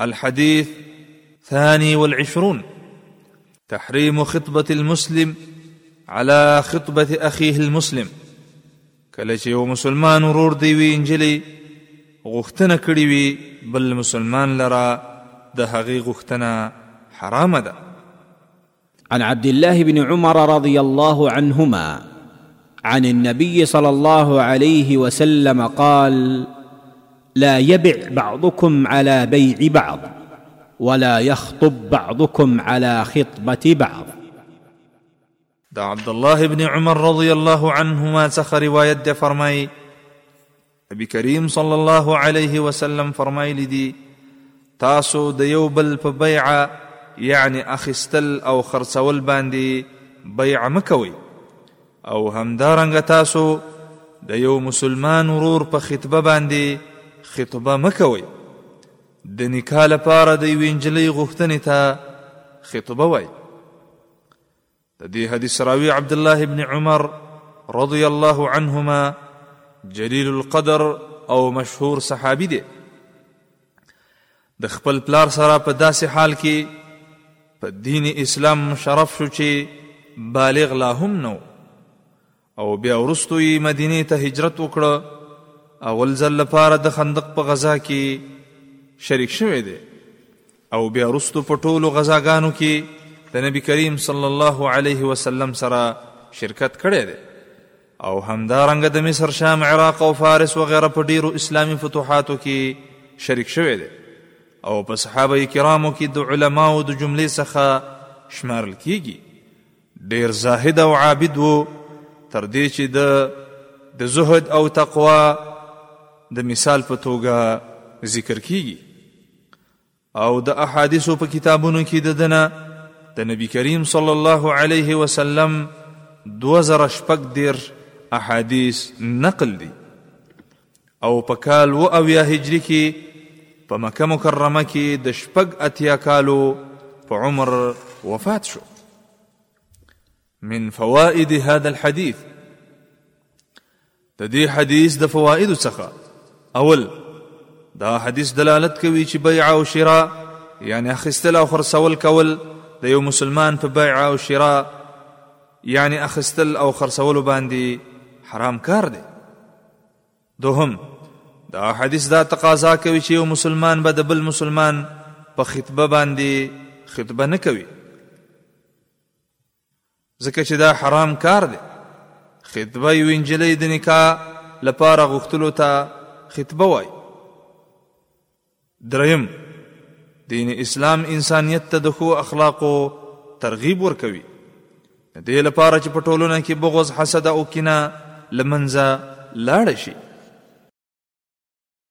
الحديث ثاني والعشرون تحريم خطبة المسلم على خطبة أخيه المسلم کله چې یو مسلمان ورور دی وی انجلی غوښتنه کړی وی بل مسلمان لرا د هغې غوښتنه حرامه ده عن عبد الله بن عمر رضي الله عنهما عن النبي صلى الله عليه وسلم قال لا يبع بعضكم على بيع بعض ولا يخطب بعضكم على خطبه بعض دا عبد الله بن عمر رضي الله عنهما سخر روایت فرمي نبی کریم صلی الله علیه وسلم فرمایلی دی تاسو د یو بل په بیعه یعنی اخستل او خرڅول باندې بیعه مکوي او همدارنګه تاسو د یو مسلمان ورور په خطبه باندې خطبه مکوي د نکاح لپاره د یوې نجلۍ غوښتنې ته خطبه وای د دې حدیث راوی عبدالله ابن عمر رضی الله عنهما جلیل القدر او مشهور صحابي دی د خپل پلار سره په داسې حال کې په دین اسلام مشرف شو چې بالغ لا هم نو او بیا وروسته یې مدینې ته هجرت وکړ، اول ځل لپاره د خندق په غزا کې شریک شوی دی او بیا وروسته په ټولو غزاګانو کې د نبی کریم صلی الله علیه وسلم سره شرکت کړی دی او همدارنګه د مصر شام عراق او فارس وغیره په ډیرو اسلامی فتوحاتو کې شریک شوی دی او په صحابه کرامو کې د علماو د جملې څخه شمارل کیږي ډېر زاهد او عابد و، تر دې چې ده د زهد او تقوا د مثال په توګه ذکر کیږي او د احادیثو په کتابونو کې د دنه د نبی کریم صلی الله علیه وسلم 2014 احادیث نقل دي او په کال اوه اویا هجري کې په مکه مکرمه کې د شپږ اتیا کالو په عمر وفات شو من فوائد هذا الحديث د دې حدیث د فواید څخه اول دا حدیث دلالت کوي چې بیع او شراء یعنی اخستل او خرڅول کول د یو مسلمان په بیع او شراء یعنی اخستل او خرڅول باندې حرام کار دی دوهم دا حدیث دا تقاضا کوي چې یو مسلمان به د بل مسلمان په خطبه باندې خطبه نه کوي ځکه چې دا حرام کار دی خطبه یو انجلۍ د نکاح لپاره غوښتلو ته خطبه وای دریم دین اسلام انسانیت ته د ښو اخلاقو ترغیب ورکوي د دې لپاره چې په ټولنه کې بغض حسد او کینه لمنځه لاړ شي